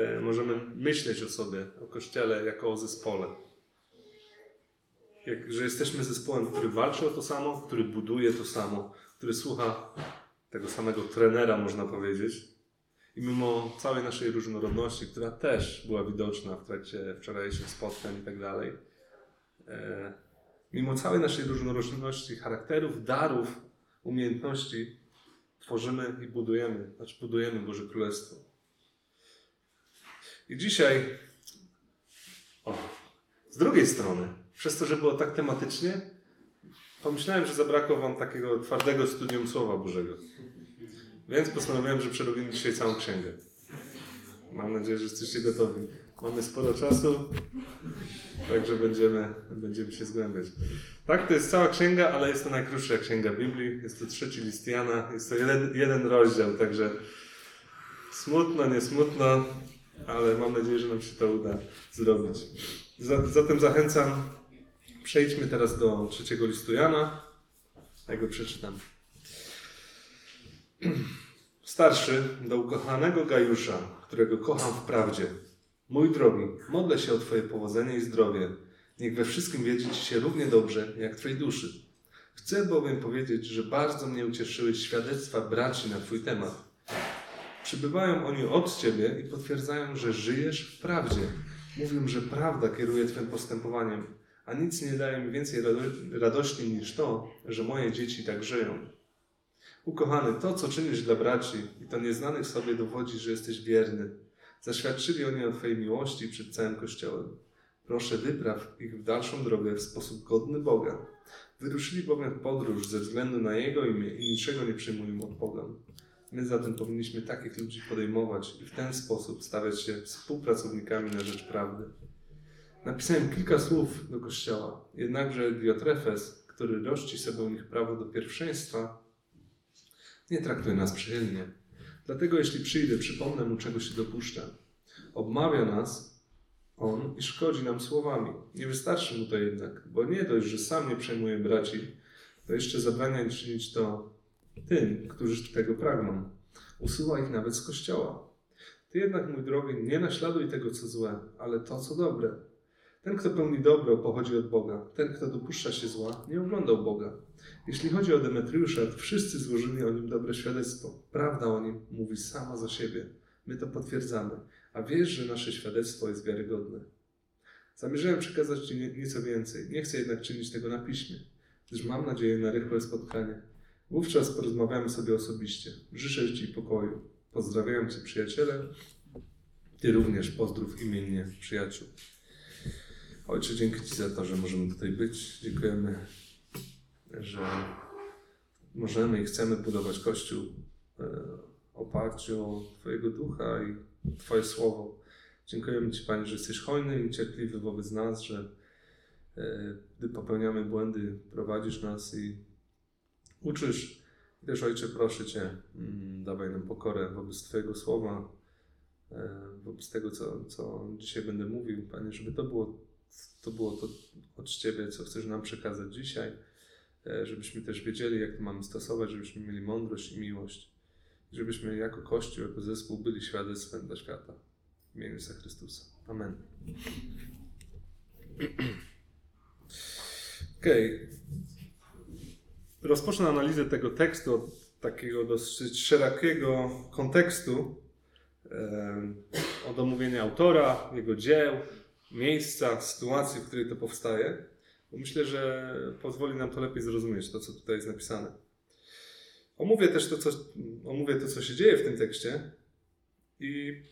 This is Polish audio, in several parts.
E, Możemy myśleć o sobie, o Kościele jako o zespole. Jak, że jesteśmy zespołem, który walczy o to samo, który buduje to samo, który słucha tego samego trenera, można powiedzieć. I mimo całej naszej różnorodności, która też była widoczna w trakcie wczorajszych spotkań i tak dalej, e, mimo całej naszej różnorodności charakterów, darów, umiejętności, tworzymy i budujemy, znaczy budujemy Boże Królestwo. I dzisiaj, o, z drugiej strony, przez to, że było tak tematycznie, pomyślałem, że zabrakło Wam takiego twardego studium Słowa Bożego. Więc postanowiłem, że przerobimy dzisiaj całą księgę. Mam nadzieję, że jesteście gotowi. Mamy sporo czasu, także będziemy, będziemy się zgłębiać. Tak, to jest cała księga, ale jest to najkrótsza księga Biblii. Jest to trzeci list Jana. Jest to jeden, jeden rozdział, także smutno, nie smutno, ale mam nadzieję, że nam się to uda zrobić. Zatem zachęcam, przejdźmy teraz do trzeciego listu Jana. Ja go przeczytam. Starszy do ukochanego Gajusza, którego kocham w prawdzie. Mój drogi, modlę się o Twoje powodzenie i zdrowie. Niech we wszystkim wiedzie Ci się równie dobrze, jak Twojej duszy. Chcę bowiem powiedzieć, że bardzo mnie ucieszyły świadectwa braci na Twój temat. Przybywają oni od Ciebie i potwierdzają, że żyjesz w prawdzie. Mówią, że prawda kieruje Twym postępowaniem, a nic nie daje mi więcej rado- radości niż to, że moje dzieci tak żyją. Ukochany, to co czynisz dla braci i to nieznanych sobie dowodzi, że jesteś wierny. Zaświadczyli oni o Twojej miłości przed całym Kościołem. Proszę, wypraw ich w dalszą drogę w sposób godny Boga. Wyruszyli bowiem w podróż ze względu na Jego imię i niczego nie przyjmują od pogan. My zatem powinniśmy takich ludzi podejmować i w ten sposób stawiać się współpracownikami na rzecz prawdy. Napisałem kilka słów do Kościoła, jednakże Diotrefes, który rości sobie u nich prawo do pierwszeństwa, nie traktuje nas przychylnie. Dlatego jeśli przyjdę, przypomnę mu, czego się dopuszcza. Obmawia nas on i szkodzi nam słowami. Nie wystarczy mu to jednak, bo nie dość, że sam nie przejmuje braci, to jeszcze zabrania czynić to tym, którzy tego pragną. Usuwa ich nawet z kościoła. Ty jednak, mój drogi, nie naśladuj tego, co złe, ale to, co dobre. Ten, kto pełni dobro, pochodzi od Boga. Ten, kto dopuszcza się zła, nie oglądał Boga. Jeśli chodzi o Demetriusza, to wszyscy złożyli o nim dobre świadectwo. Prawda o nim mówi sama za siebie. My to potwierdzamy. A wiesz, że nasze świadectwo jest wiarygodne. Zamierzałem przekazać Ci nie- nieco więcej. Nie chcę jednak czynić tego na piśmie, gdyż mam nadzieję na rychłe spotkanie. Wówczas porozmawiamy sobie osobiście. Życzę Ci pokoju. Pozdrawiam Cię, przyjaciele. Ty również pozdrów imiennie przyjaciół. Ojcze, dzięki Ci za to, że możemy tutaj być. Dziękujemy, że możemy i chcemy budować Kościół e, w oparciu o Twojego ducha i Twoje słowo. Dziękujemy Ci, Panie, że jesteś hojny i cierpliwy wobec nas, że e, gdy popełniamy błędy, prowadzisz nas i uczysz. I Też, Ojcze, proszę Cię, mm, dawaj nam pokorę wobec Twojego słowa, e, wobec tego, co, co dzisiaj będę mówił, Panie, żeby to było, to było to od Ciebie, co chcesz nam przekazać dzisiaj, e, żebyśmy też wiedzieli, jak to mamy stosować, żebyśmy mieli mądrość i miłość, żebyśmy jako Kościół, jako zespół byli świadectwem dla świata. W imieniu Jezusa Chrystusa. Amen. Okej. Rozpocznę analizę tego tekstu od takiego dosyć szerokiego kontekstu, od omówienia autora, jego dzieł, miejsca, sytuacji, w której to powstaje. Myślę, że pozwoli nam to lepiej zrozumieć to, co tutaj jest napisane. Omówię też to, co, omówię to, co się dzieje w tym tekście i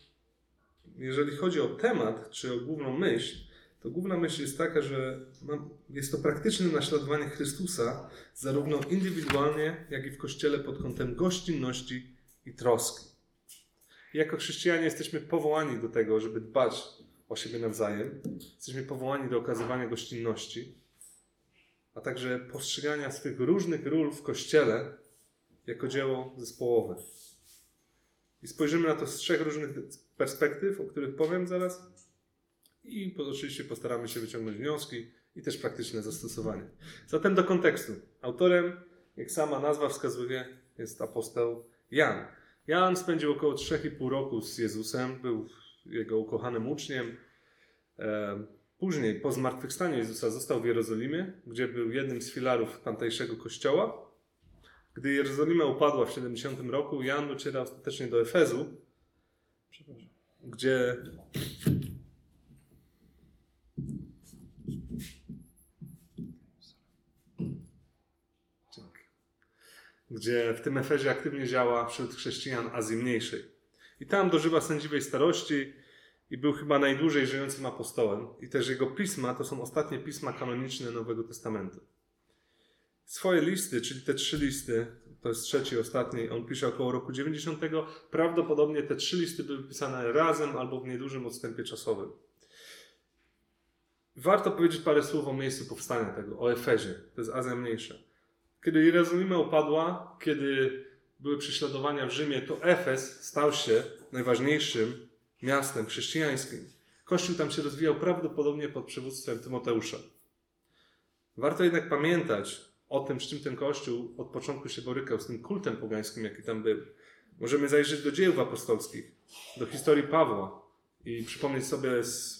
jeżeli chodzi o temat, czy o główną myśl, to główna myśl jest taka, że jest to praktyczne naśladowanie Chrystusa zarówno indywidualnie, jak i w Kościele pod kątem gościnności i troski. Jako chrześcijanie jesteśmy powołani do tego, żeby dbać o siebie nawzajem. Jesteśmy powołani do okazywania gościnności, a także postrzegania swych różnych ról w Kościele jako dzieło zespołowe. I spojrzymy na to z trzech różnych perspektyw, o których powiem zaraz. I oczywiście postaramy się wyciągnąć wnioski i też praktyczne zastosowanie. Zatem do kontekstu. Autorem, jak sama nazwa wskazuje, jest apostoł Jan. Jan spędził około 3,5 roku z Jezusem, był jego ukochanym uczniem. E, później, po zmartwychwstaniu Jezusa, został w Jerozolimie, gdzie był jednym z filarów tamtejszego kościoła. Gdy Jerozolima upadła w 70 roku, Jan dociera ostatecznie do Efezu, gdzie gdzie w tym Efezie aktywnie działa wśród chrześcijan Azji Mniejszej. I tam dożywa sędziwej starości i był chyba najdłużej żyjącym apostołem. I też jego pisma to są ostatnie pisma kanoniczne Nowego Testamentu. Swoje listy, czyli te trzy listy, to jest trzeci, ostatni, on pisze około roku 90. Prawdopodobnie te trzy listy były pisane razem albo w niedużym odstępie czasowym. Warto powiedzieć parę słów o miejscu powstania tego, o Efezie. To jest Azja Mniejsza. Kiedy Jerozolima upadła, kiedy były prześladowania w Rzymie, to Efes stał się najważniejszym miastem chrześcijańskim. Kościół tam się rozwijał prawdopodobnie pod przywództwem Tymoteusza. Warto jednak pamiętać o tym, z czym ten kościół od początku się borykał, z tym kultem pogańskim, jaki tam był. Możemy zajrzeć do dziejów apostolskich, do historii Pawła i przypomnieć sobie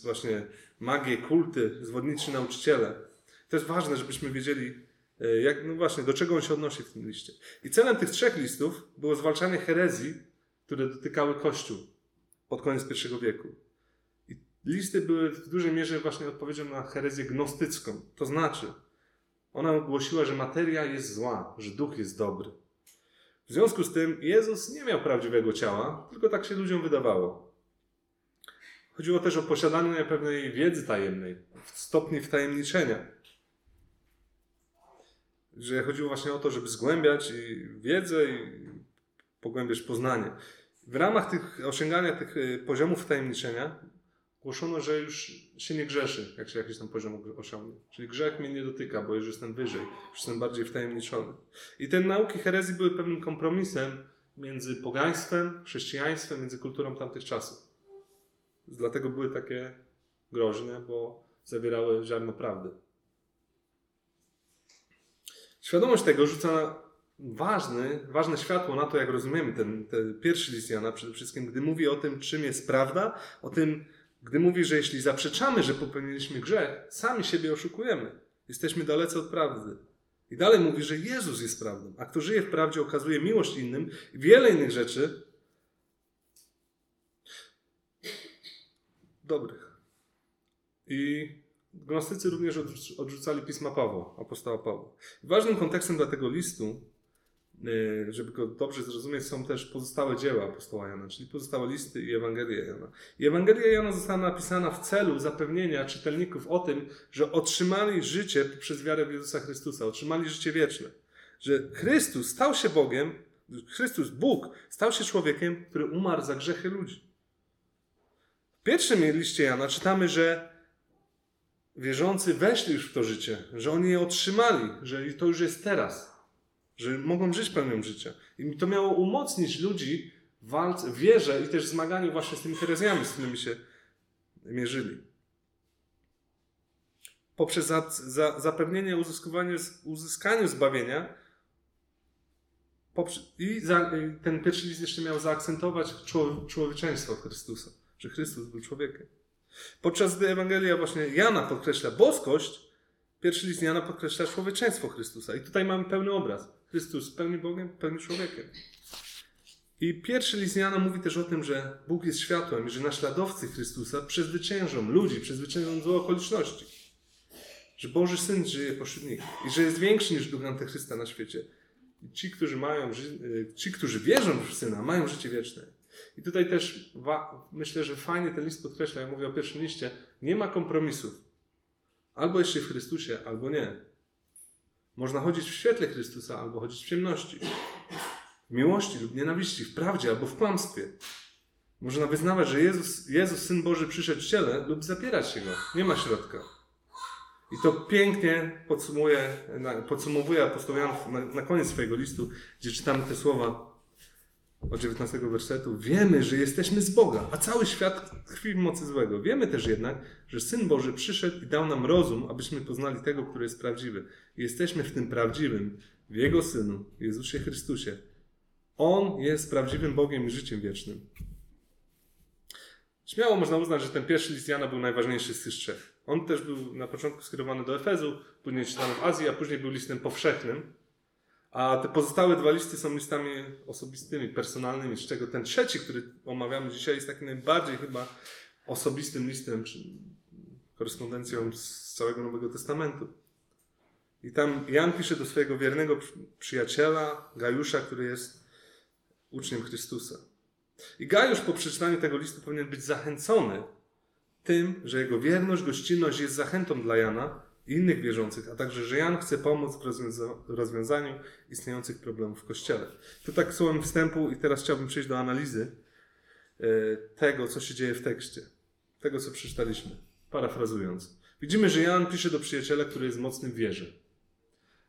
właśnie magię, kulty, zwodniczy nauczyciele. To jest ważne, żebyśmy wiedzieli, jak, no właśnie, do czego on się odnosi w tym liście. I celem tych trzech listów było zwalczanie herezji, które dotykały Kościół pod koniec I wieku. I listy były w dużej mierze właśnie odpowiedzią na herezję gnostycką. To znaczy, ona głosiła, że materia jest zła, że duch jest dobry. W związku z tym Jezus nie miał prawdziwego ciała, tylko tak się ludziom wydawało. Chodziło też o posiadanie pewnej wiedzy tajemnej, stopni wtajemniczenia że chodziło właśnie o to, żeby zgłębiać wiedzę i pogłębiać poznanie. W ramach tych osiągania tych y, poziomów tajemniczenia głoszono, że już się nie grzeszy, jak się jakiś tam poziom osiągnie. Czyli grzech mnie nie dotyka, bo już jestem wyżej, już jestem bardziej wtajemniczony. I te nauki herezji były pewnym kompromisem między pogaństwem, chrześcijaństwem, między kulturą tamtych czasów. Dlatego były takie groźne, bo zawierały ziarno prawdy. Świadomość tego rzuca ważny, ważne światło na to, jak rozumiemy ten, ten pierwszy list Jana przede wszystkim, gdy mówi o tym, czym jest prawda, o tym, gdy mówi, że jeśli zaprzeczamy, że popełniliśmy grzech, sami siebie oszukujemy. Jesteśmy dalece od prawdy. I dalej mówi, że Jezus jest prawdą, a kto żyje w prawdzie, okazuje miłość innym i wiele innych rzeczy dobrych. I Gnostycy również odrzucali pisma Pawła, apostoła Pawła. Ważnym kontekstem dla tego listu, y, żeby go dobrze zrozumieć, są też pozostałe dzieła apostoła Jana, czyli pozostałe listy i Ewangelia Jana. I Ewangelia Jana została napisana w celu zapewnienia czytelników o tym, że otrzymali życie przez wiarę w Jezusa Chrystusa, otrzymali życie wieczne. Że Chrystus stał się Bogiem, Chrystus, Bóg, stał się człowiekiem, który umarł za grzechy ludzi. W pierwszym liście Jana czytamy, że wierzący weszli już w to życie, że oni je otrzymali, że to już jest teraz, że mogą żyć pełnią życia. I to miało umocnić ludzi w walce, wierze i też zmaganiu właśnie z tymi herezjami, z którymi się mierzyli. Poprzez za, za, zapewnienie uzyskaniu zbawienia i, za, ten pierwszy list jeszcze miał zaakcentować człowieczeństwo Chrystusa, że Chrystus był człowiekiem. Podczas gdy Ewangelia właśnie Jana podkreśla boskość, pierwszy list Jana podkreśla człowieczeństwo Chrystusa. I tutaj mamy pełny obraz. Chrystus pełni Bogiem, pełni człowiekiem. I pierwszy list Jana mówi też o tym, że Bóg jest światłem i że naśladowcy Chrystusa przezwyciężą ludzi, przezwyciężą złe okoliczności. Że Boży Syn żyje pośród nich i że jest większy niż duch Antychrysta na świecie. I ci, którzy mają, ci, którzy wierzą w Syna, mają życie wieczne. I tutaj też myślę, że fajnie ten list podkreśla, ja mówię o pierwszym liście, nie ma kompromisów. Albo jeszcze w Chrystusie, albo nie. Można chodzić w świetle Chrystusa, albo chodzić w ciemności. W miłości lub nienawiści, w prawdzie albo w kłamstwie. Można wyznawać, że Jezus, Jezus Syn Boży przyszedł w ciele lub zapierać się Go. Nie ma środka. I to pięknie podsumuje, podsumowuje apostoł Jan na, na koniec swojego listu, gdzie czytamy te słowa od 19 wersetu, wiemy, że jesteśmy z Boga, a cały świat tkwi w mocy złego. Wiemy też jednak, że Syn Boży przyszedł i dał nam rozum, abyśmy poznali tego, który jest prawdziwy. Jesteśmy w tym prawdziwym, w Jego Synu, Jezusie Chrystusie. On jest prawdziwym Bogiem i życiem wiecznym. Śmiało można uznać, że ten pierwszy list Jana był najważniejszy z tych trzech. On też był na początku skierowany do Efezu, później czytany w Azji, a później był listem powszechnym. A te pozostałe dwa listy są listami osobistymi, personalnymi, z czego ten trzeci, który omawiamy dzisiaj, jest takim najbardziej chyba osobistym listem, czy korespondencją z całego Nowego Testamentu. I tam Jan pisze do swojego wiernego przyjaciela, Gajusza, który jest uczniem Chrystusa. I Gajusz po przeczytaniu tego listu powinien być zachęcony tym, że jego wierność, gościnność jest zachętą dla Jana i innych wierzących, a także, że Jan chce pomóc w rozwiąza rozwiązaniu istniejących problemów w Kościele. To tak słowem wstępu i teraz chciałbym przejść do analizy e, tego, co się dzieje w tekście. Tego, co przeczytaliśmy. Parafrazując. Widzimy, że Jan pisze do przyjaciela, który jest mocny w wierze.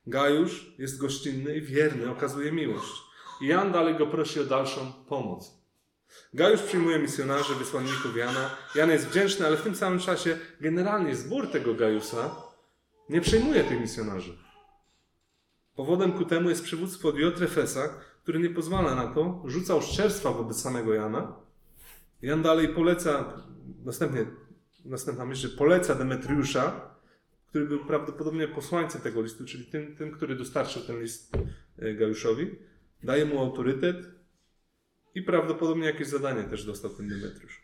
Gajusz jest gościnny i wierny, okazuje miłość. I Jan dalej go prosi o dalszą pomoc. Gajusz przyjmuje misjonarzy, wysłanników Jana. Jan jest wdzięczny, ale w tym samym czasie generalnie zbór tego Gajusa nie przyjmuje tych misjonarzy. Powodem ku temu jest przywództwo Diotrefesa, który nie pozwala na to, rzuca oszczerstwa wobec samego Jana. Jan dalej poleca, następnie, następna myśl, że poleca Demetriusza, który był prawdopodobnie posłańcem tego listu, czyli tym, tym który dostarczył ten list e, Gajuszowi. Daje mu autorytet i prawdopodobnie jakieś zadanie też dostał ten Demetriusz.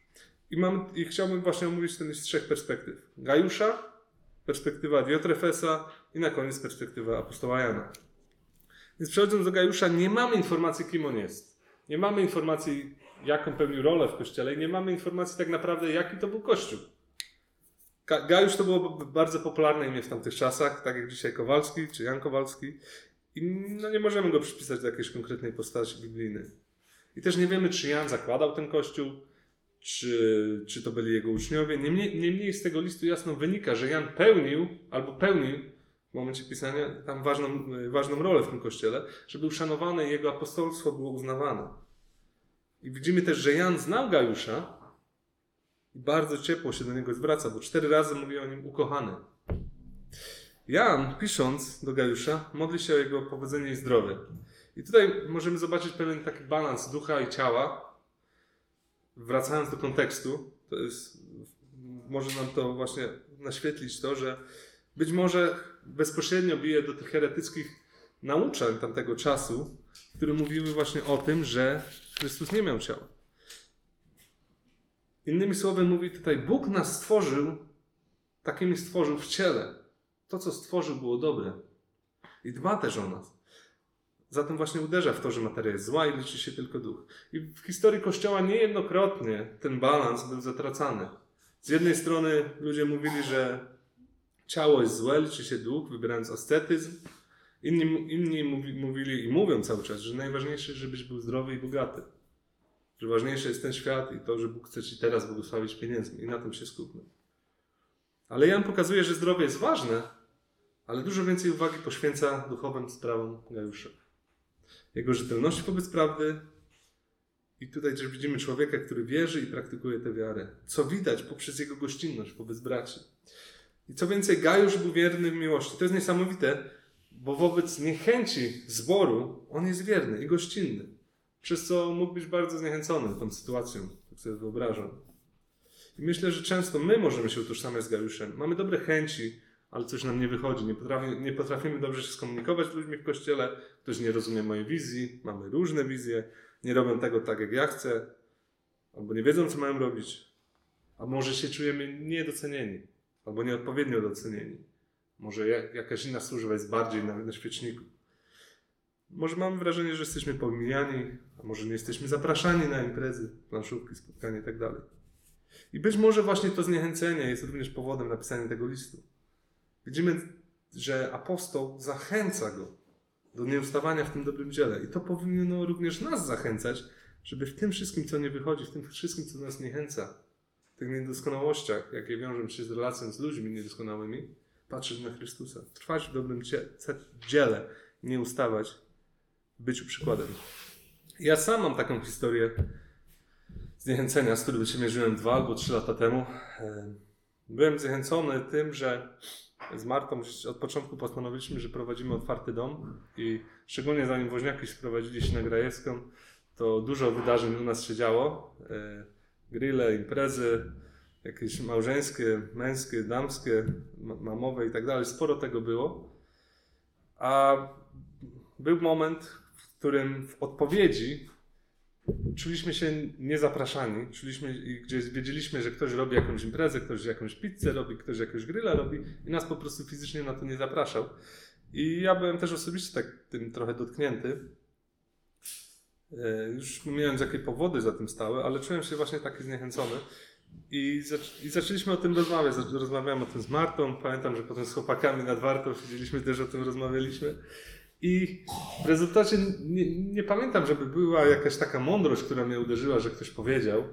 I, mam, I chciałbym właśnie omówić ten list z trzech perspektyw. Gajusza, perspektywa Diotrefesa i na koniec perspektywa apostoła Jana. Więc przechodząc do Gajusza, nie mamy informacji, kim on jest. Nie mamy informacji, jaką pełnił rolę w kościele i nie mamy informacji tak naprawdę, jaki to był kościół. Gajusz to było bardzo popularne imię w tamtych czasach, tak jak dzisiaj Kowalski czy Jan Kowalski. I no nie możemy go przypisać do jakiejś konkretnej postaci biblijnej. I też nie wiemy, czy Jan zakładał ten kościół, czy, czy to byli jego uczniowie. Niemniej, niemniej z tego listu jasno wynika, że Jan pełnił albo pełnił w momencie pisania tam ważną, ważną rolę w tym kościele, że był szanowany i jego apostolstwo było uznawane. I widzimy też, że Jan znał Gajusza i bardzo ciepło się do niego zwraca, bo cztery razy mówi o nim ukochany. Jan, pisząc do Gajusza, modli się o jego powodzenie i zdrowie. I tutaj możemy zobaczyć pewien taki balans ducha i ciała. Wracając do kontekstu, to jest, może nam to właśnie naświetlić to, że być może bezpośrednio bije do tych heretyckich nauczań tamtego czasu, które mówiły właśnie o tym, że Chrystus nie miał ciała. Innymi słowy mówi tutaj, Bóg nas stworzył, takimi stworzył w ciele. To, co stworzył, było dobre. I dba też o nas. Zatem właśnie uderza w to, że materia jest zła i liczy się tylko duch. I w historii Kościoła niejednokrotnie ten balans był zatracany. Z jednej strony ludzie mówili, że ciało jest złe, liczy się duch, wybierając ascetyzm. Inni, inni mówili i mówią cały czas, że najważniejsze, żebyś był zdrowy i bogaty. Że ważniejszy jest ten świat i to, że Bóg chce Ci teraz błogosławić pieniędzmi. I na tym się skupmy. Ale Jan pokazuje, że zdrowie jest ważne, ale dużo więcej uwagi poświęca duchowym sprawom Gajusza jego rzetelności wobec prawdy. I tutaj też widzimy człowieka, który wierzy i praktykuje tę wiarę. Co widać poprzez jego gościnność wobec braci. I co więcej, Gajusz był wierny w miłości. To jest niesamowite, bo wobec niechęci zboru on jest wierny i gościnny. Przez co mógł być bardzo zniechęcony tą sytuacją, tak sobie wyobrażam. I myślę, że często my możemy się utożsamiać z Gajuszem. Mamy dobre chęci, ale coś nam nie wychodzi. Nie, potrafi, nie potrafimy dobrze się skomunikować z ludźmi w kościele, ktoś nie rozumie mojej wizji, mamy różne wizje, nie robią tego tak, jak ja chcę, albo nie wiedzą, co mają robić, a może się czujemy niedocenieni, albo nieodpowiednio docenieni. Może jakaś inna służba jest bardziej na, na świeczniku. Może mamy wrażenie, że jesteśmy pomijani, a może nie jesteśmy zapraszani na imprezy, planszówki, spotkania itd. Tak I być może właśnie to zniechęcenie jest również powodem napisania tego listu. Widzimy, że apostoł zachęca go do nieustawania w tym dobrym dziele. I to powinno również nas zachęcać, żeby w tym wszystkim, co nie wychodzi, w tym wszystkim, co nas niechęca, w tych niedoskonałościach, jakie wiążą się z relacją z ludźmi niedoskonałymi, patrzeć na Chrystusa, trwać w dobrym dziele, nie ustawać byciu przykładem. Ja sam mam taką historię zniechęcenia, z którym się mierzyłem dwa albo trzy lata temu. Byłem zniechęcony tym, że z Martą od początku postanowiliśmy, że prowadzimy otwarty dom i szczególnie zanim woźniaki sprowadzili się na Grajewską, to dużo wydarzeń u nas się działo. E, grille, imprezy, jakieś małżeńskie, męskie, damskie, ma- mamowe i tak dalej. Sporo tego było. A był moment, w którym w odpowiedzi czuliśmy się niezapraszani, czuliśmy, i gdzieś wiedzieliśmy, że ktoś robi jakąś imprezę, ktoś jakąś pizzę robi, ktoś jakiegoś grilla robi i nas po prostu fizycznie na to nie zapraszał. I ja byłem też osobiście tak tym trochę dotknięty. E, Już pomijając jakie powody za tym stały, ale czułem się właśnie taki zniechęcony. I, zac- I zaczęliśmy o tym rozmawiać. Rozmawiałem o tym z Martą. Pamiętam, że potem z chłopakami nad Wartą siedzieliśmy, też o tym rozmawialiśmy. I w rezultacie nie, nie pamiętam, żeby była jakaś taka mądrość, która mnie uderzyła, że ktoś powiedział,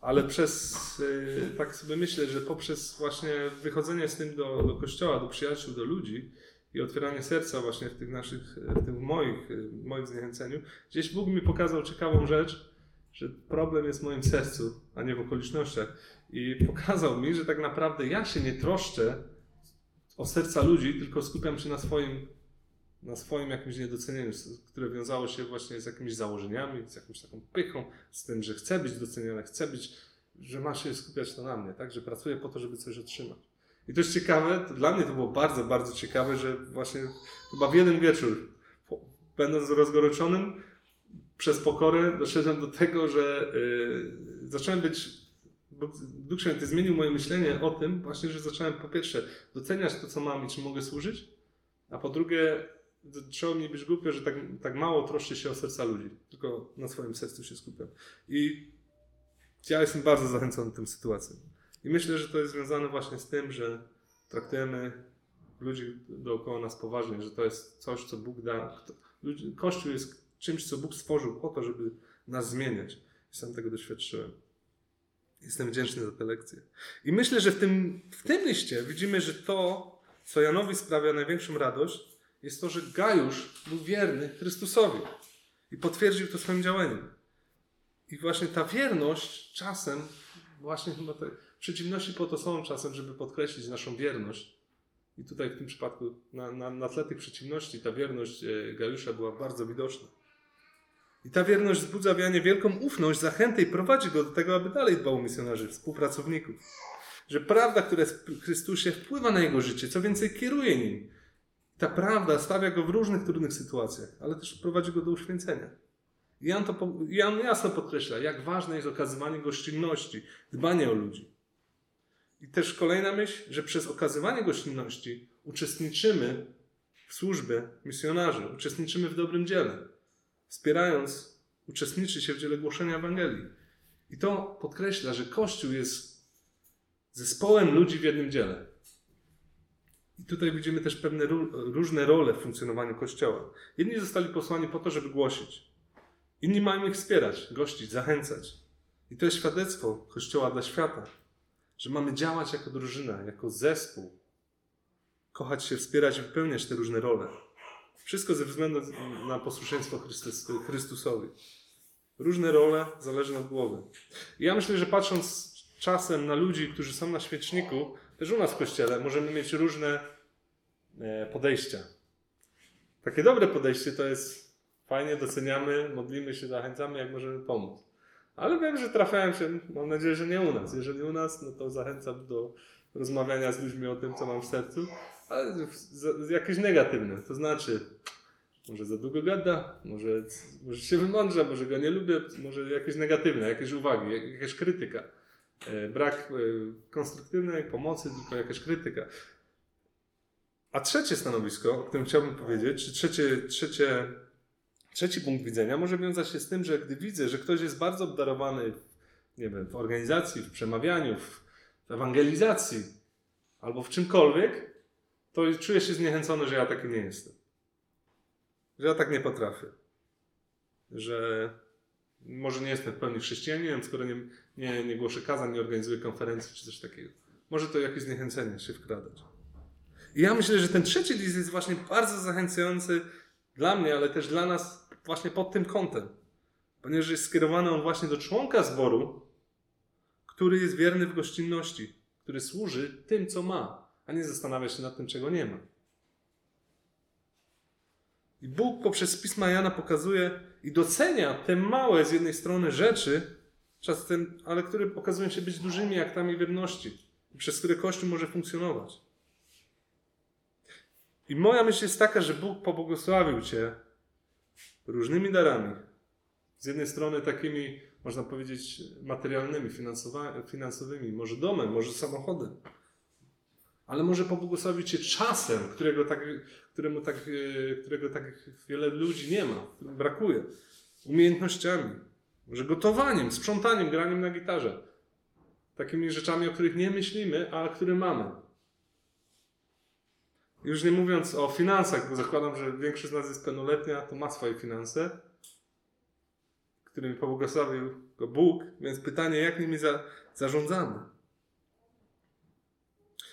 ale przez, y, tak sobie myślę, że poprzez właśnie wychodzenie z tym do, do kościoła, do przyjaciół, do ludzi i otwieranie serca właśnie w tych naszych, w tym moich, y, moim zniechęceniu, gdzieś Bóg mi pokazał ciekawą rzecz, że problem jest w moim sercu, a nie w okolicznościach. I pokazał mi, że tak naprawdę ja się nie troszczę o serca ludzi, tylko skupiam się na swoim na swoim jakimś niedocenieniu, które wiązało się właśnie z jakimiś założeniami, z jakąś taką pychą, z tym, że chcę być doceniony, chcę być, że ma się skupiać to na mnie, tak? Że pracuję po to, żeby coś otrzymać. I to jest ciekawe, to dla mnie to było bardzo, bardzo ciekawe, że właśnie chyba w jeden wieczór, będąc rozgoroczonym, przez pokorę doszedłem do tego, że yy, zacząłem być Bóg- Duch Święty zmienił moje myślenie o tym właśnie, że zacząłem po pierwsze doceniać to, co mam i czym mogę służyć, a po drugie zaczęło mi być głupio, że tak, tak mało troszczę się o serca ludzi, tylko na swoim sercu się skupiam. I ja jestem bardzo zachęcony tym sytuacją. I myślę, że to jest związane właśnie z tym, że traktujemy ludzi dookoła nas poważnie, że to jest coś, co Bóg da. Kościół jest czymś, co Bóg stworzył po to, żeby nas zmieniać. I sam tego doświadczyłem. Jestem wdzięczny za tę lekcję. I myślę, że w tym, w tym liście widzimy, że to, co Janowi sprawia największą radość, jest to, że Gajusz był wierny Chrystusowi i potwierdził to swoim działaniem. I właśnie ta wierność czasem, właśnie chyba te przeciwności po to są czasem, żeby podkreślić naszą wierność. I tutaj w tym przypadku na, na, na tle tych przeciwności ta wierność e, Gajusza była bardzo widoczna. I ta wierność wzbudza w Janie wielką ufność, zachętę i prowadzi go do tego, aby dalej dbał o misjonarzy, współpracowników. Że prawda, która jest w Chrystusie, wpływa na jego życie, co więcej, kieruje nim. Ta prawda stawia go w różnych trudnych sytuacjach, ale też prowadzi go do uświęcenia. I Jan, to, po- Jan jasno podkreśla, jak ważne jest okazywanie gościnności, dbanie o ludzi. I też kolejna myśl, że przez okazywanie gościnności uczestniczymy w służbie misjonarzy, uczestniczymy w dobrym dziele, wspierając, uczestniczy się w dziele głoszenia Ewangelii. I to podkreśla, że Kościół jest zespołem ludzi w jednym dziele. I tutaj widzimy też pewne ró- różne role w funkcjonowaniu Kościoła. Jedni zostali posłani po to, żeby głosić. Inni mają ich wspierać, gościć, zachęcać. I to jest świadectwo Kościoła dla świata, że mamy działać jako drużyna, jako zespół, kochać się, wspierać i wypełniać te różne role. Wszystko ze względu na posłuszeństwo Chrystus, Chrystusowi. Różne role zależne od głowy. I ja myślę, że patrząc czasem na ludzi, którzy są na świeczniku, też u nas w kościele możemy mieć różne e, podejścia. Takie dobre podejście to jest fajnie, doceniamy, modlimy się, zachęcamy, jak możemy pomóc. Ale wiem, że trafiałem się, mam nadzieję, że nie u nas. Jeżeli u nas, no to zachęcam do rozmawiania z ludźmi o tym, co mam w sercu, ale jakieś negatywne. To znaczy, może za długo gada, może, może się wymądrza, może go nie lubię, może jakieś negatywne, jakieś uwagi, jak- jakaś krytyka. E, Brak e, konstruktywnej pomocy, tylko jakaś krytyka. A trzecie stanowisko, o którym chciałbym powiedzieć, czy trzecie, trzecie, trzeci punkt widzenia może wiązać się z tym, że gdy widzę, że ktoś jest bardzo obdarowany nie wiem, w organizacji, w przemawianiu, w, ewangelizacji albo w czymkolwiek, to czuję się zniechęcony, że ja taki nie jestem. Że ja tak nie potrafię. Że może nie jestem w pełni chrześcijaninem, skoro nie, nie, nie głoszę kazań, nie organizuję konferencji czy coś takiego. Może to jakieś zniechęcenie się wkradać. I ja myślę, że ten trzeci list jest właśnie bardzo zachęcający dla mnie, ale też dla nas właśnie pod tym kątem. Ponieważ jest skierowany on właśnie do członka zboru, który jest wierny w gościnności, który służy tym, co ma, a nie zastanawia się nad tym, czego nie ma. I Bóg poprzez pisma Jana pokazuje i docenia te małe z jednej strony rzeczy, ale które okazują się być dużymi aktami wierności, przez które Kościół może funkcjonować. I moja myśl jest taka, że Bóg pobłogosławił Cię różnymi darami. Z jednej strony takimi, można powiedzieć, materialnymi, finansowymi, może domem, może samochodem. Ale może pobłogosławić Cię czasem, którego tak, któremu tak, e, którego tak wiele ludzi nie ma, brakuje. Umiejętnościami, może gotowaniem, sprzątaniem, graniem na gitarze. Takimi rzeczami, o których nie myślimy, a które mamy. Już nie mówiąc o finansach, bo zakładam, że większość z nas jest pełnoletnia, to ma swoje finanse, którymi pobłogosławił go Bóg, więc pytanie, jak nimi za, zarządzamy.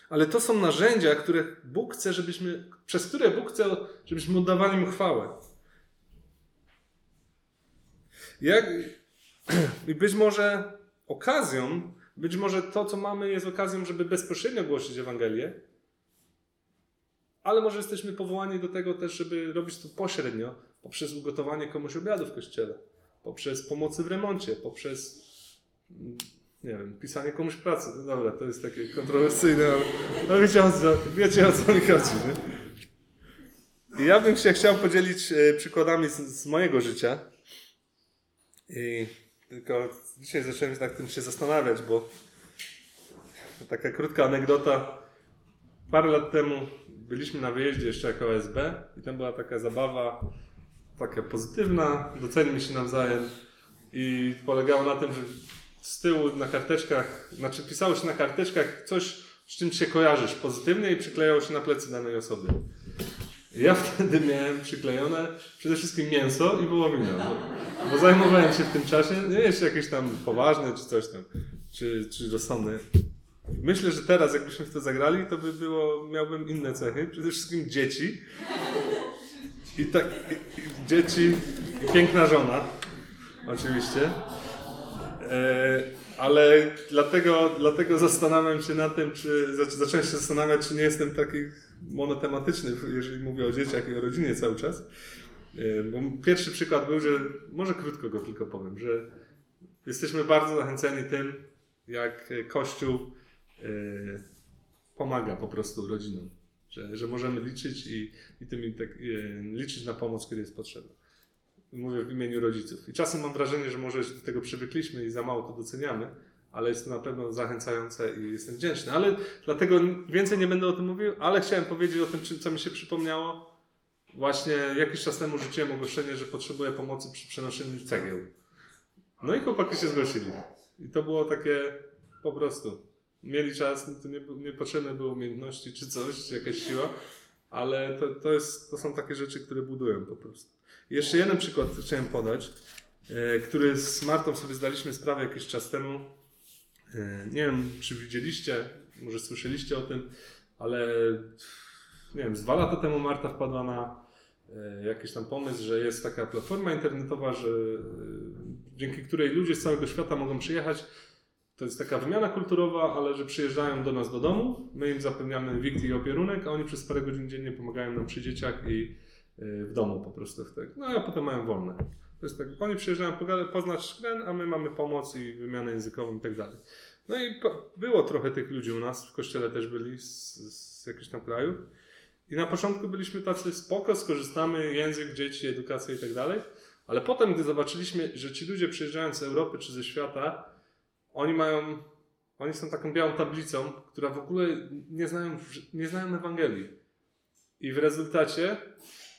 Ale to są narzędzia, które Bóg chce, żebyśmy, przez które Bóg chce, żebyśmy oddawali Mu chwałę. Jak, I być może okazją, być może to, co mamy, jest okazją, żeby bezpośrednio głosić Ewangelię, ale może jesteśmy powołani do tego też, żeby robić to pośrednio, poprzez ugotowanie komuś obiadu w kościele, poprzez pomocy w remoncie, poprzez nie wiem, pisanie komuś pracy. No dobra, to jest takie kontrowersyjne, ale no wiecie, o co, wiecie o co mi chodzi. Nie? I ja bym się chciał podzielić e, przykładami z, z mojego życia. I tylko dzisiaj zacząłem nad tym się zastanawiać, bo taka krótka anegdota. Parę lat temu byliśmy na wyjeździe jeszcze jako OSB i tam była taka zabawa, taka pozytywna, docenimy się nawzajem i polegało na tym, że z tyłu na karteczkach, znaczy pisało się na karteczkach coś, z czym się kojarzysz pozytywnie i przyklejało się na plecy danej osoby. Ja wtedy miałem przyklejone przede wszystkim mięso i wołowinę, bo, bo zajmowałem się w tym czasie, nie jeszcze jakieś tam poważne czy coś tam, czy, czy rozsądne. Myślę, że teraz jakbyśmy w to zagrali, to by było, miałbym inne cechy. Przede wszystkim dzieci. I tak, i, dzieci i piękna żona. Oczywiście. E, ale dlatego, dlatego zastanawiam się na tym, czy zacząłem się zastanawiać, czy nie jestem taki monotematyczny, jeżeli mówię o dzieciach i o rodzinie cały czas. E, bo pierwszy przykład był, że może krótko go tylko powiem, że jesteśmy bardzo zachęceni tym, jak Kościół e, pomaga po prostu rodzinom. Że, że możemy liczyć i, i tym tak, liczyć na pomoc, kiedy jest potrzebna mówię w imieniu rodziców. I czasem mam wrażenie, że może do tego przywykliśmy i za mało to doceniamy, ale jest to na pewno zachęcające i jestem wdzięczny. Ale dlatego więcej nie będę o tym mówił, ale chciałem powiedzieć o tym, co mi się przypomniało. Właśnie jakiś czas temu rzuciłem ogłoszenie, że potrzebuję pomocy przy przenoszeniu cegieł. No i chłopaki się zgłosili. I to było takie po prostu. Mieli czas, to nie, nie potrzebne były umiejętności czy coś, czy jakaś siła, ale to, to, jest, to są takie rzeczy, które budują po prostu. Jeszcze jeden przykład chciałem podać, e, który z Martą sobie zdaliśmy sprawę jakiś czas temu. E, nie wiem, czy widzieliście, może słyszeliście o tym, ale nie wiem, z dwa lata temu Marta wpadła na e, jakiś tam pomysł, że jest taka platforma internetowa, że dzięki której ludzie z całego świata mogą przyjechać. To jest taka wymiana kulturowa, ale że przyjeżdżają do nas do domu, my im zapewniamy wikt i opierunek, a oni przez parę godzin dziennie pomagają nam przy dzieciach i w domu po prostu. No a potem mają wolne. To jest tak, oni przyjeżdżają poznać ten, a my mamy pomoc i wymianę językową i tak dalej. No i było trochę tych ludzi u nas, w kościele też byli z, z jakichś tam krajów. I na początku byliśmy tacy spoko, skorzystamy, język, dzieci, edukacja i tak dalej. Ale potem, gdy zobaczyliśmy, że ci ludzie przyjeżdżając z Europy czy ze świata, oni mają, oni są taką białą tablicą, która w ogóle nie znają, nie znają Ewangelii. I w rezultacie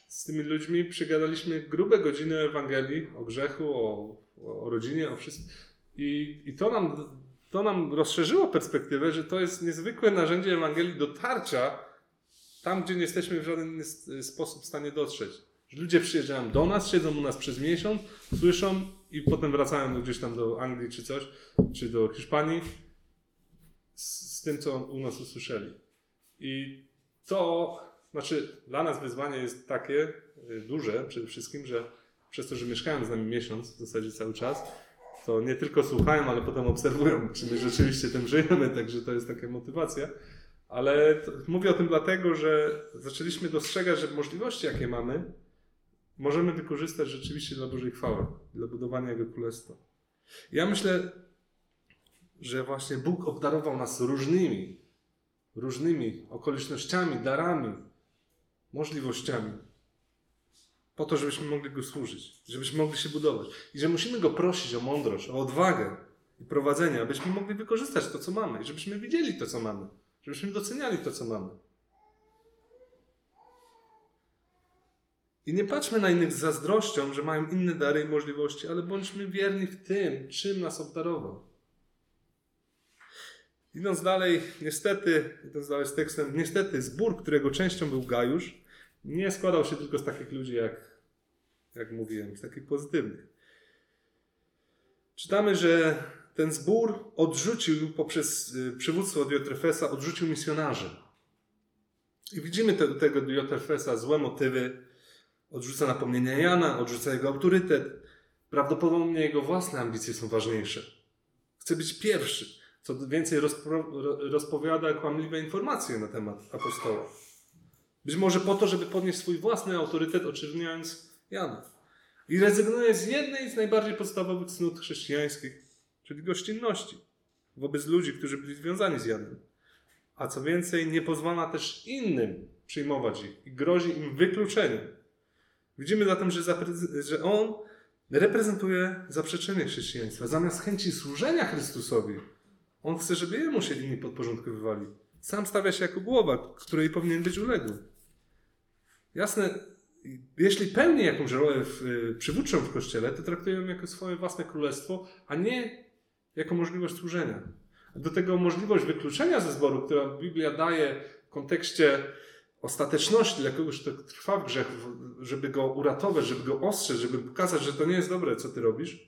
z tymi ludźmi przegadaliśmy grube godziny Ewangelii, o grzechu, o, o rodzinie, o wszystkim. I, i to, nam, to nam rozszerzyło perspektywę, że to jest niezwykłe narzędzie Ewangelii dotarcia tam, gdzie nie jesteśmy w żaden sposób w stanie dotrzeć. Że ludzie przyjeżdżają do nas, siedzą u nas przez miesiąc, słyszą i potem wracają gdzieś tam do Anglii czy coś, czy do Hiszpanii z, z tym, co u nas usłyszeli. I to znaczy, dla nas wyzwanie jest takie y, duże przede wszystkim, że przez to, że mieszkają z nami miesiąc w zasadzie cały czas, to nie tylko słuchają, ale potem obserwują, czy my rzeczywiście tym żyjemy, także to jest taka motywacja. Ale to, mówię o tym dlatego, że zaczęliśmy dostrzegać, że możliwości, jakie mamy, możemy wykorzystać rzeczywiście dla Bożej chwały, dla budowania Jego Królestwa. Ja myślę, że właśnie Bóg obdarował nas różnymi, różnymi okolicznościami, darami, możliwościami, po to, żebyśmy mogli Go służyć, żebyśmy mogli się budować. I że musimy Go prosić o mądrość, o odwagę i prowadzenie, abyśmy mogli wykorzystać to, co mamy, i żebyśmy widzieli to, co mamy, żebyśmy doceniali to, co mamy. I nie patrzmy na innych z zazdrością, że mają inne dary i możliwości, ale bądźmy wierni w tym, czym nas obdarował. Idąc dalej, niestety, idąc dalej z tekstem, niestety zbór, którego częścią był Gajusz, nie składał się tylko z takich ludzi, jak, jak mówiłem, z takich pozytywnych. Czytamy, że ten zbór odrzucił poprzez y, przywództwo Diotrefesa, odrzucił misjonarzy. I widzimy te, tego Diotrefesa złe motywy, odrzuca napomnienia Jana, odrzuca jego autorytet. Prawdopodobnie jego własne ambicje są ważniejsze. Chce być pierwszy, co więcej rozpro- rozpowiada kłamliwe informacje na temat apostoła. Być może po to, żeby podnieść swój własny autorytet, oczerniając Jana. I rezygnuje z jednej z najbardziej podstawowych cnót chrześcijańskich, czyli gościnności wobec ludzi, którzy byli związani z Janem. A co więcej, nie pozwala też innym przyjmować ich i grozi im wykluczeniem. Widzimy zatem, że, że on reprezentuje zaprzeczenie chrześcijaństwa. Zamiast chęci służenia Chrystusowi, on chce, żeby jemu się inni podporządkowywali. Sam stawia się jako głowa, której powinien być uległy. Jasne, jeśli pełni jakąś rolę w, y, przywódczą w kościele, to traktują ją jako swoje własne królestwo, a nie jako możliwość służenia. Do tego możliwość wykluczenia ze zboru, która Biblia daje w kontekście ostateczności dla kogoś, kto trwa w grzechu, żeby go uratować, żeby go ostrzec, żeby pokazać, że to nie jest dobre, co ty robisz,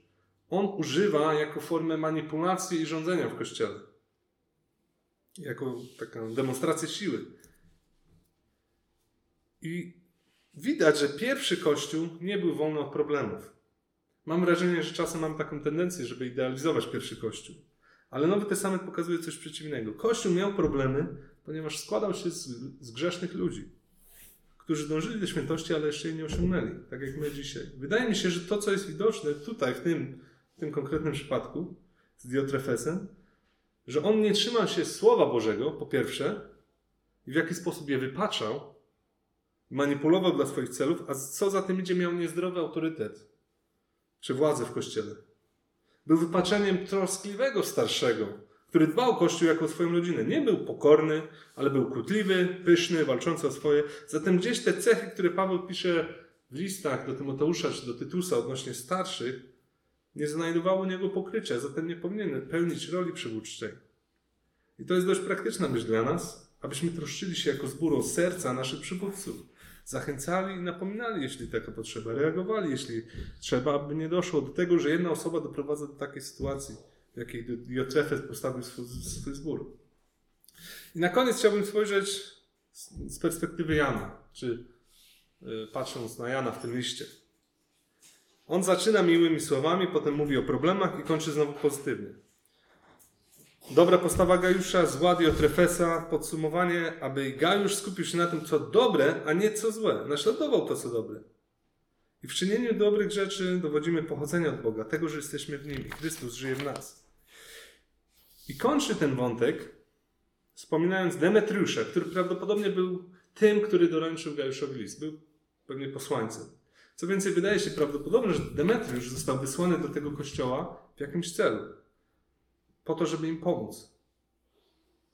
on używa jako formę manipulacji i rządzenia w kościele. Jako taką demonstrację siły. I widać, że pierwszy kościół nie był wolny od problemów. Mam wrażenie, że czasem mam taką tendencję, żeby idealizować pierwszy kościół. Ale Nowy Testament pokazuje coś przeciwnego. Kościół miał problemy, ponieważ składał się z, z grzesznych ludzi, którzy dążyli do świętości, ale jeszcze jej nie osiągnęli, tak jak my dzisiaj. Wydaje mi się, że to, co jest widoczne tutaj, w tym, tym konkretnym przypadku z Diotrefesem, że on nie trzymał się Słowa Bożego, po pierwsze, i w jaki sposób je wypaczał, manipulował dla swoich celów, a co za tym idzie, miał niezdrowy autorytet czy władzę w kościele. Był wypaczeniem troskliwego starszego, który dbał Kościół jako o swoją rodzinę. Nie był pokorny, ale był kłótliwy, pyszny, walczący o swoje. Zatem gdzieś te cechy, które Paweł pisze w listach do Tymoteusza czy do Tytusa odnośnie starszych, nie znajdowały u niego pokrycia, zatem nie powinien pełnić roli przywódczej. I to jest dość praktyczna myśl dla nas, abyśmy troszczyli się jako zbór serca naszych przywódców. Zachęcali i napominali, jeśli taka potrzeba, reagowali, jeśli trzeba, aby nie doszło do tego, że jedna osoba doprowadza do takiej sytuacji w jakiej Diotrefes postawił swój, swój zbór. I na koniec chciałbym spojrzeć z perspektywy Jana, czy y, patrząc na Jana w tym liście. On zaczyna miłymi słowami, potem mówi o problemach i kończy znowu pozytywnie. Dobra postawa Gajusza, zła Diotrefesa, podsumowanie, aby Gajusz skupił się na tym, co dobre, a nie co złe. Naśladował to, co dobre. I w czynieniu dobrych rzeczy dowodzimy pochodzenia od Boga, tego, że jesteśmy w Nim i Chrystus żyje w nas. I kończy ten wątek, wspominając Demetriusza, który prawdopodobnie był tym, który doręczył Gajuszowi list. Był pewnie posłańcem. Co więcej, wydaje się prawdopodobne, że Demetriusz został wysłany do tego kościoła w jakimś celu. Po to, żeby im pomóc.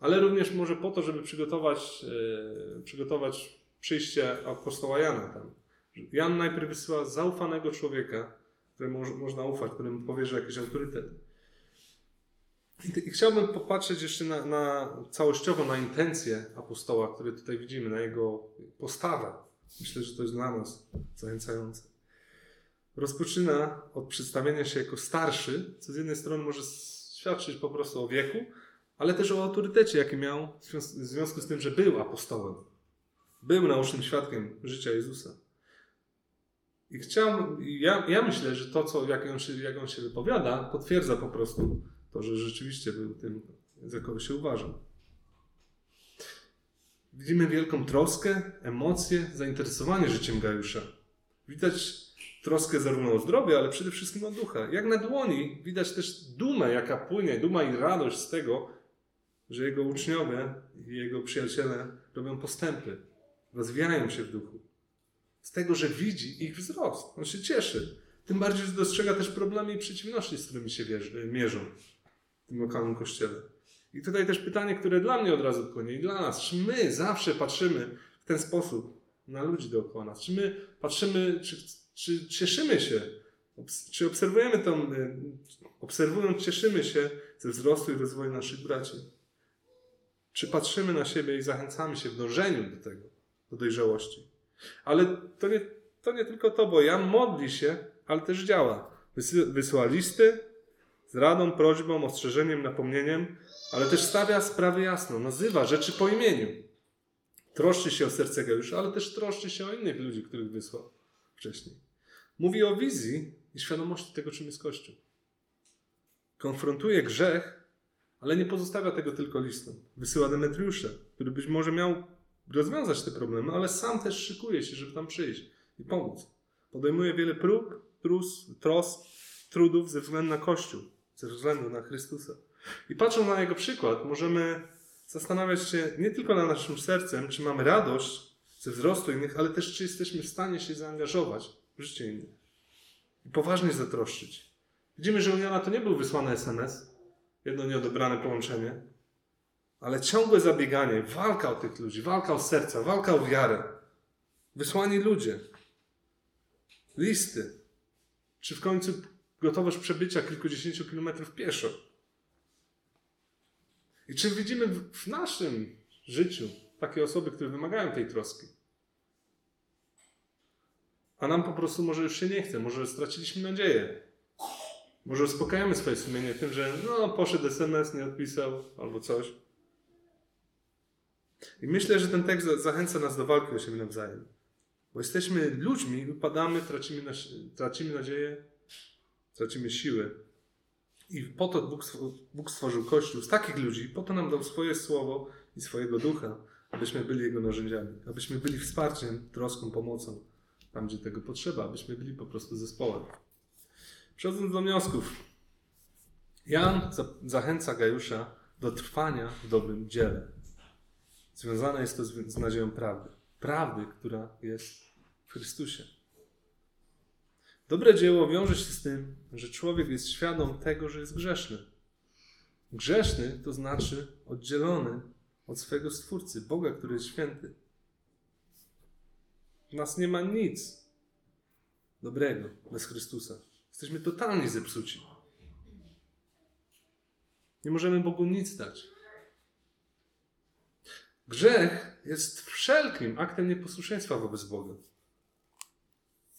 Ale również może po to, żeby przygotować, yy, przygotować przyjście apostoła Jana tam. Jan najpierw wysyła zaufanego człowieka, któremu można ufać, któremu powierzy jakiś autorytet. I chciałbym popatrzeć jeszcze na, na, całościowo na intencje apostoła, które tutaj widzimy, na jego postawę. Myślę, że to jest dla nas zachęcające. Rozpoczyna od przedstawienia się jako starszy, co z jednej strony może świadczyć po prostu o wieku, ale też o autorytecie, jaki miał w związku z tym, że był apostołem. Był naocznym świadkiem życia Jezusa. I chciałbym, ja, ja myślę, że to, co, jak, on się, jak on się wypowiada, potwierdza po prostu to, że rzeczywiście był tym, za kogo się uważał. Widzimy wielką troskę, emocje, zainteresowanie życiem Gajusza. Widać troskę zarówno o zdrowie, ale przede wszystkim o ducha. Jak na dłoni widać też dumę, jaka płynie, duma i radość z tego, że jego uczniowie i jego przyjaciele robią postępy, rozwijają się w duchu. Z tego, że widzi ich wzrost. On się cieszy. Tym bardziej, że dostrzega też problemy i przeciwności, z którymi się mierzą w tym lokalnym kościele. I tutaj też pytanie, które dla mnie od razu płynie i dla nas. Czy my zawsze patrzymy w ten sposób na ludzi dookoła nas? Czy my patrzymy, czy, czy cieszymy się, czy obserwujemy tą, obserwując, cieszymy się ze wzrostu i rozwoju naszych braci? Czy patrzymy na siebie i zachęcamy się w dążeniu do tego, do dojrzałości? Ale to nie, to nie tylko to, bo Jan modli się, ale też działa. Wysyła listy z radą, prośbą, ostrzeżeniem, napomnieniem, ale też stawia sprawy jasno, nazywa rzeczy po imieniu. Troszczy się o serce Gejusza, ale też troszczy się o innych ludzi, których wysłał wcześniej. Mówi o wizji i świadomości tego, czym jest Kościół. Konfrontuje grzech, ale nie pozostawia tego tylko listom. Wysyła Demetriusza, który być może miał rozwiązać te problemy, ale sam też szykuje się, żeby tam przyjść i pomóc. Podejmuje wiele prób, trus, tros, trudów ze względu na Kościół, ze względu na Chrystusa. I patrząc na jego przykład, możemy zastanawiać się nie tylko na naszym sercem, czy mamy radość ze wzrostu innych, ale też czy jesteśmy w stanie się zaangażować w życie innych i poważnie zatroszczyć. Widzimy, że u Jana to nie był wysłany SMS, jedno nieodebrane połączenie, ale ciągłe zabieganie, walka o tych ludzi, walka o serca, walka o wiarę. Wysłani ludzie, listy, czy w końcu gotowość przebycia kilkudziesięciu kilometrów pieszo. I czy widzimy w naszym życiu takie osoby, które wymagają tej troski? A nam po prostu może już się nie chce, może straciliśmy nadzieję. Może uspokajamy swoje sumienie tym, że no, poszedł SMS, nie odpisał albo coś. I myślę, że ten tekst zachęca nas do walki o siebie nawzajem. Bo jesteśmy ludźmi, upadamy, tracimy, tracimy nadzieję, tracimy siły. I po to Bóg, stworzył Kościół z takich ludzi, po to nam dał swoje słowo i swojego ducha, abyśmy byli Jego narzędziami, abyśmy byli wsparciem, troską, pomocą tam, gdzie tego potrzeba, abyśmy byli po prostu zespołem. Przechodząc do wniosków. Jan zachęca Gajusza do trwania w dobrym dziele. Związane jest to z, z nadzieją prawdy. Prawdy, która jest w Chrystusie. Dobre dzieło wiąże się z tym, że człowiek jest świadom tego, że jest grzeszny. Grzeszny to znaczy oddzielony od swojego Stwórcy, Boga, który jest święty. W nas nie ma nic dobrego bez Chrystusa. Jesteśmy totalnie zepsuci. Nie możemy Bogu nic dać. Grzech jest wszelkim aktem nieposłuszeństwa wobec Boga.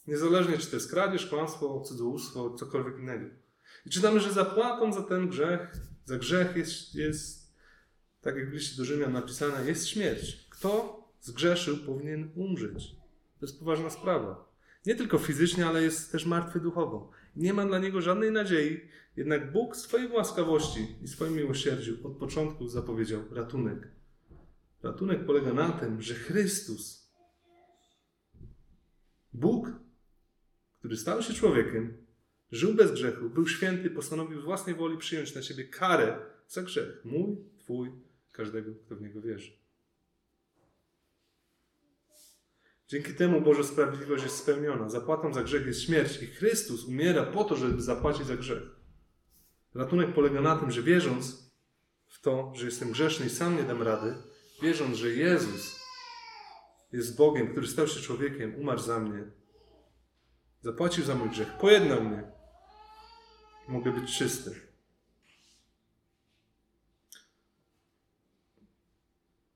Niezależnie czy to jest kradzież, kłamstwo, cudzołóstwo, cokolwiek innego. I czytamy, że zapłatą za ten grzech, za grzech jest, jest tak jak w liście do Rzymian napisane, jest śmierć. Kto zgrzeszył, powinien umrzeć. To jest poważna sprawa. Nie tylko fizycznie, ale jest też martwy duchowo. Nie ma dla niego żadnej nadziei, jednak Bóg swojej łaskawości i swoim miłosierdziu od początku zapowiedział ratunek. Ratunek polega na tym, że Chrystus, Bóg, który stał się człowiekiem, żył bez grzechu, był święty, postanowił własnej woli przyjąć na siebie karę za grzech. Mój, Twój, każdego, kto w niego wierzy. Dzięki temu Boża sprawiedliwość jest spełniona. Zapłatą za grzech jest śmierć i Chrystus umiera po to, żeby zapłacić za grzech. Ratunek polega na tym, że wierząc w to, że jestem grzeszny i sam nie dam rady, wierząc, że Jezus jest Bogiem, który stał się człowiekiem, umarł za mnie, zapłacił za mój grzech, pojednał mnie, mogę być czysty.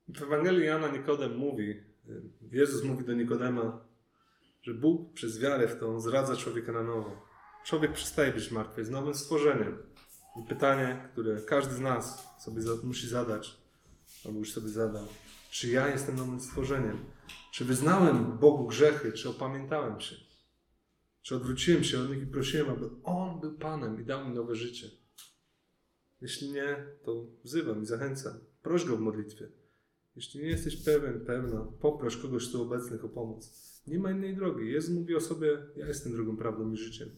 W Ewangelii Jana Nikodem mówi, Jezus mówi do Nikodema, że Bóg przez wiarę w to zradza człowieka na nowo. Człowiek przestaje być martwy, jest nowym stworzeniem. I pytanie, które każdy z nas sobie musi zadać, albo już sobie zadał, czy ja jestem nowym stworzeniem? Czy wyznałem Bogu grzechy, czy opamiętałem się? Czy odwróciłem się od nich i prosiłem, aby On był Panem i dał mi nowe życie? Jeśli nie, to wzywam i zachęcam. Proś Go w modlitwie. Jeśli nie jesteś pewien, pewna, poproś kogoś tu obecnych o pomoc. Nie ma innej drogi. Jezus mówi o sobie, ja jestem drogą, prawdą i życiem.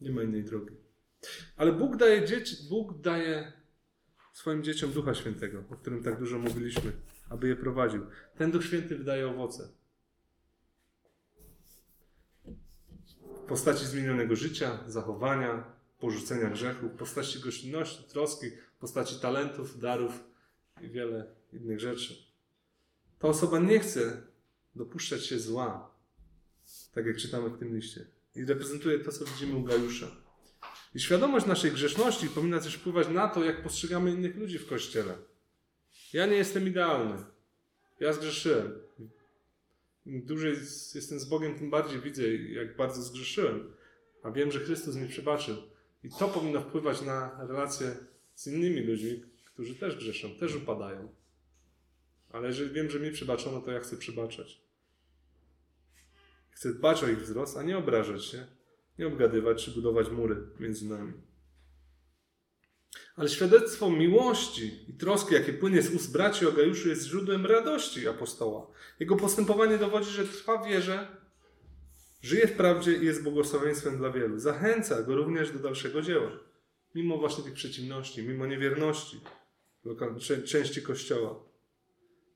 Nie ma innej drogi. Ale Bóg daje, dzieci, Bóg daje swoim dzieciom Ducha Świętego, o którym tak dużo mówiliśmy, aby je prowadził. Ten Duch Święty wydaje owoce. Postaci zmienionego życia, zachowania, porzucenia grzechu, postaci gościnności, troski, postaci talentów, darów i wiele innych rzeczy. Ta osoba nie chce dopuszczać się zła, tak jak czytamy w tym liście. I reprezentuje to, co widzimy u Gajusza. I świadomość naszej grzeszności powinna też wpływać na to, jak postrzegamy innych ludzi w Kościele. Ja nie jestem idealny. Ja zgrzeszyłem. Im dłużej jestem z Bogiem, tym bardziej widzę, jak bardzo zgrzeszyłem. A wiem, że Chrystus mi przebaczył. I to powinno wpływać na relacje z innymi ludźmi, którzy też grzeszą, też upadają. Ale jeżeli wiem, że mi przebaczono, to ja chcę przebaczać. Chcę dbać o ich wzrost, a nie obrażać się, nie obgadywać czy budować mury między nami. Ale świadectwo miłości i troski, jakie płynie z ust braci o Gajuszu, jest źródłem radości apostoła. Jego postępowanie dowodzi, że trwa wierze, żyje w prawdzie i jest błogosławieństwem dla wielu. Zachęca go również do dalszego dzieła. Mimo właśnie tych przeciwności, mimo niewierności części Kościoła.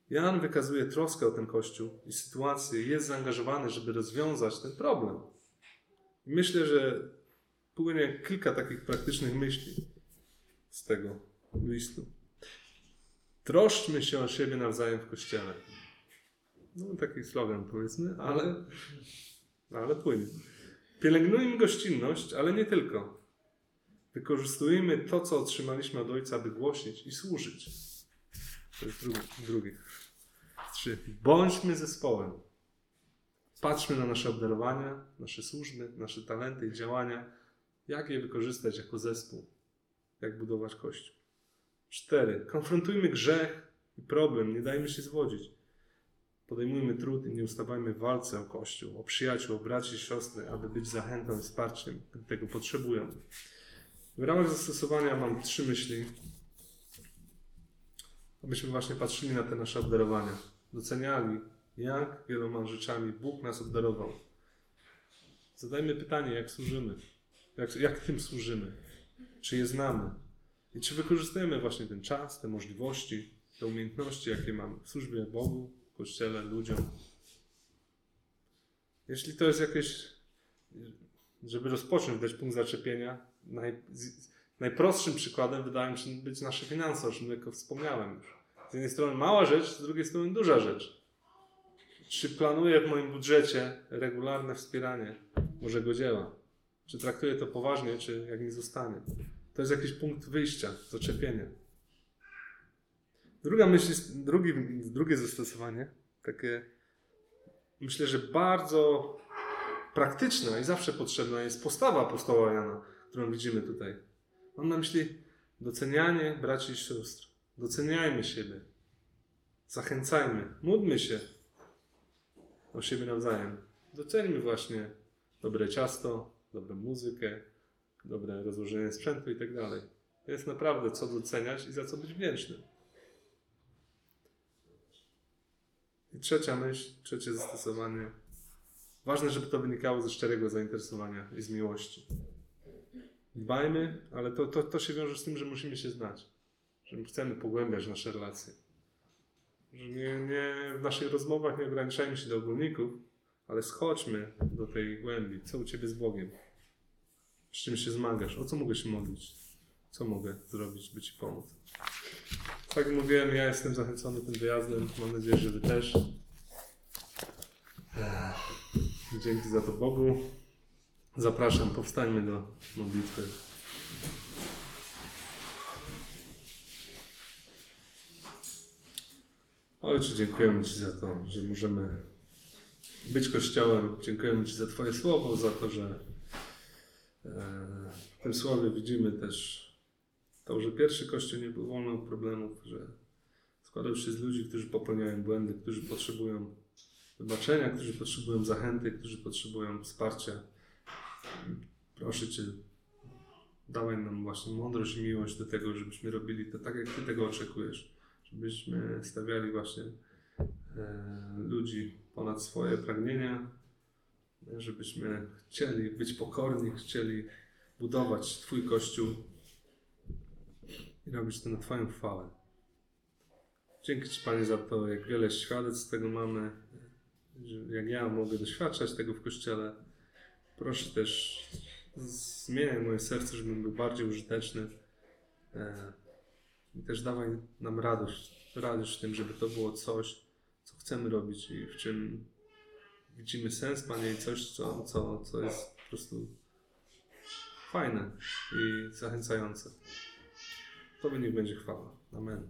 Jan wykazuje troskę o ten Kościół i sytuację, jest zaangażowany, żeby rozwiązać ten problem. Myślę, że płynie kilka takich praktycznych myśli z tego listu. Troszczmy się o siebie nawzajem w Kościele. No taki slogan powiedzmy, ale, ale płynie. Pielęgnujmy gościnność, ale nie tylko. Wykorzystujmy to, co otrzymaliśmy od Ojca, by głosić i służyć. To jest drugi. drugi. Trzy. Bądźmy zespołem. Patrzmy na nasze obdarowania, nasze służby, nasze talenty i działania. Jak je wykorzystać jako zespół? Jak budować Kościół? Cztery. Konfrontujmy grzech i problem. Nie dajmy się zwodzić. Podejmujmy trud i nie ustawajmy w walce o Kościół, o przyjaciół, o braci i siostry, aby być zachętą i wsparciem, gdy tego potrzebują. W ramach zastosowania mam trzy myśli, abyśmy właśnie patrzyli na te nasze obdarowania, doceniali, jak wieloma rzeczami Bóg nas obdarował. Zadajmy pytanie, jak służymy, jak, jak tym służymy, czy je znamy i czy wykorzystujemy właśnie ten czas, te możliwości, te umiejętności, jakie mamy w służbie Bogu, Kościele, ludziom. Jeśli to jest jakieś, żeby rozpocząć, dać punkt zaczepienia, naj, najprostszym przykładem wydaje mi się być nasze finanse, o czym tylko wspomniałem już. Z jednej strony mała rzecz, z drugiej strony duża rzecz. Czy planuję w moim budżecie regularne wspieranie Bożego dzieła? Czy traktuję to poważnie, czy jak mi zostanie? To jest jakiś punkt wyjścia, zaczepienia. Druga myśl, drugi, drugie zastosowanie, takie myślę, że bardzo praktyczna i zawsze potrzebna jest postawa apostoła Jana, którą widzimy tutaj. Mam na myśli docenianie braci i sióstr. Doceniajmy siebie. Zachęcajmy. Módlmy się o siebie nawzajem. Doceńmy właśnie dobre ciasto, dobrą muzykę, dobre rozłożenie sprzętu i tak dalej. Jest naprawdę co doceniać i za co być wdzięcznym. I trzecia myśl, trzecie zastosowanie. Ważne, żeby to wynikało ze szczerego zainteresowania i z miłości. Dbajmy, ale to, to, to się wiąże z tym, że musimy się znać. Że chcemy pogłębiać nasze relacje. Że nie, nie, w naszych rozmowach nie ograniczajmy się do ogólników, ale schodźmy do tej głębi. Co u Ciebie z Bogiem? Z czym się zmagasz? O co mogę się modlić? Co mogę zrobić, by Ci pomóc? Tak jak mówiłem, ja jestem zachęcony tym wyjazdem. Mam nadzieję, że Wy też. Dzięki za to Bogu. Zapraszam, powstańmy do modlitwy. Ojcze, dziękujemy Ci za to, że możemy być Kościołem. Dziękujemy Ci za Twoje słowo, za to, że w tym słowie widzimy też to, że pierwszy Kościół nie był wolny od problemów, że składał się z ludzi, którzy popełniają błędy, którzy potrzebują wybaczenia, którzy potrzebują zachęty, którzy potrzebują wsparcia. Proszę Cię, dawaj nam właśnie mądrość i miłość do tego, żebyśmy robili to tak, jak Ty tego oczekujesz żebyśmy stawiali właśnie e, ludzi ponad swoje pragnienia, żebyśmy chcieli być pokorni, chcieli budować Twój Kościół i robić to na Twoją chwałę. Dzięki Ci Panie za to, jak wiele świadectw tego mamy, jak ja mogę doświadczać tego w Kościele. Proszę też zmieniaj moje serce, żebym był bardziej użyteczny. E, I też dawaj nam radość, radość w tym, żeby to było coś, co chcemy robić i w czym widzimy sens, Panie, i coś, co, co, co jest po prostu fajne i zachęcające. Tobie niech będzie chwała. Amen.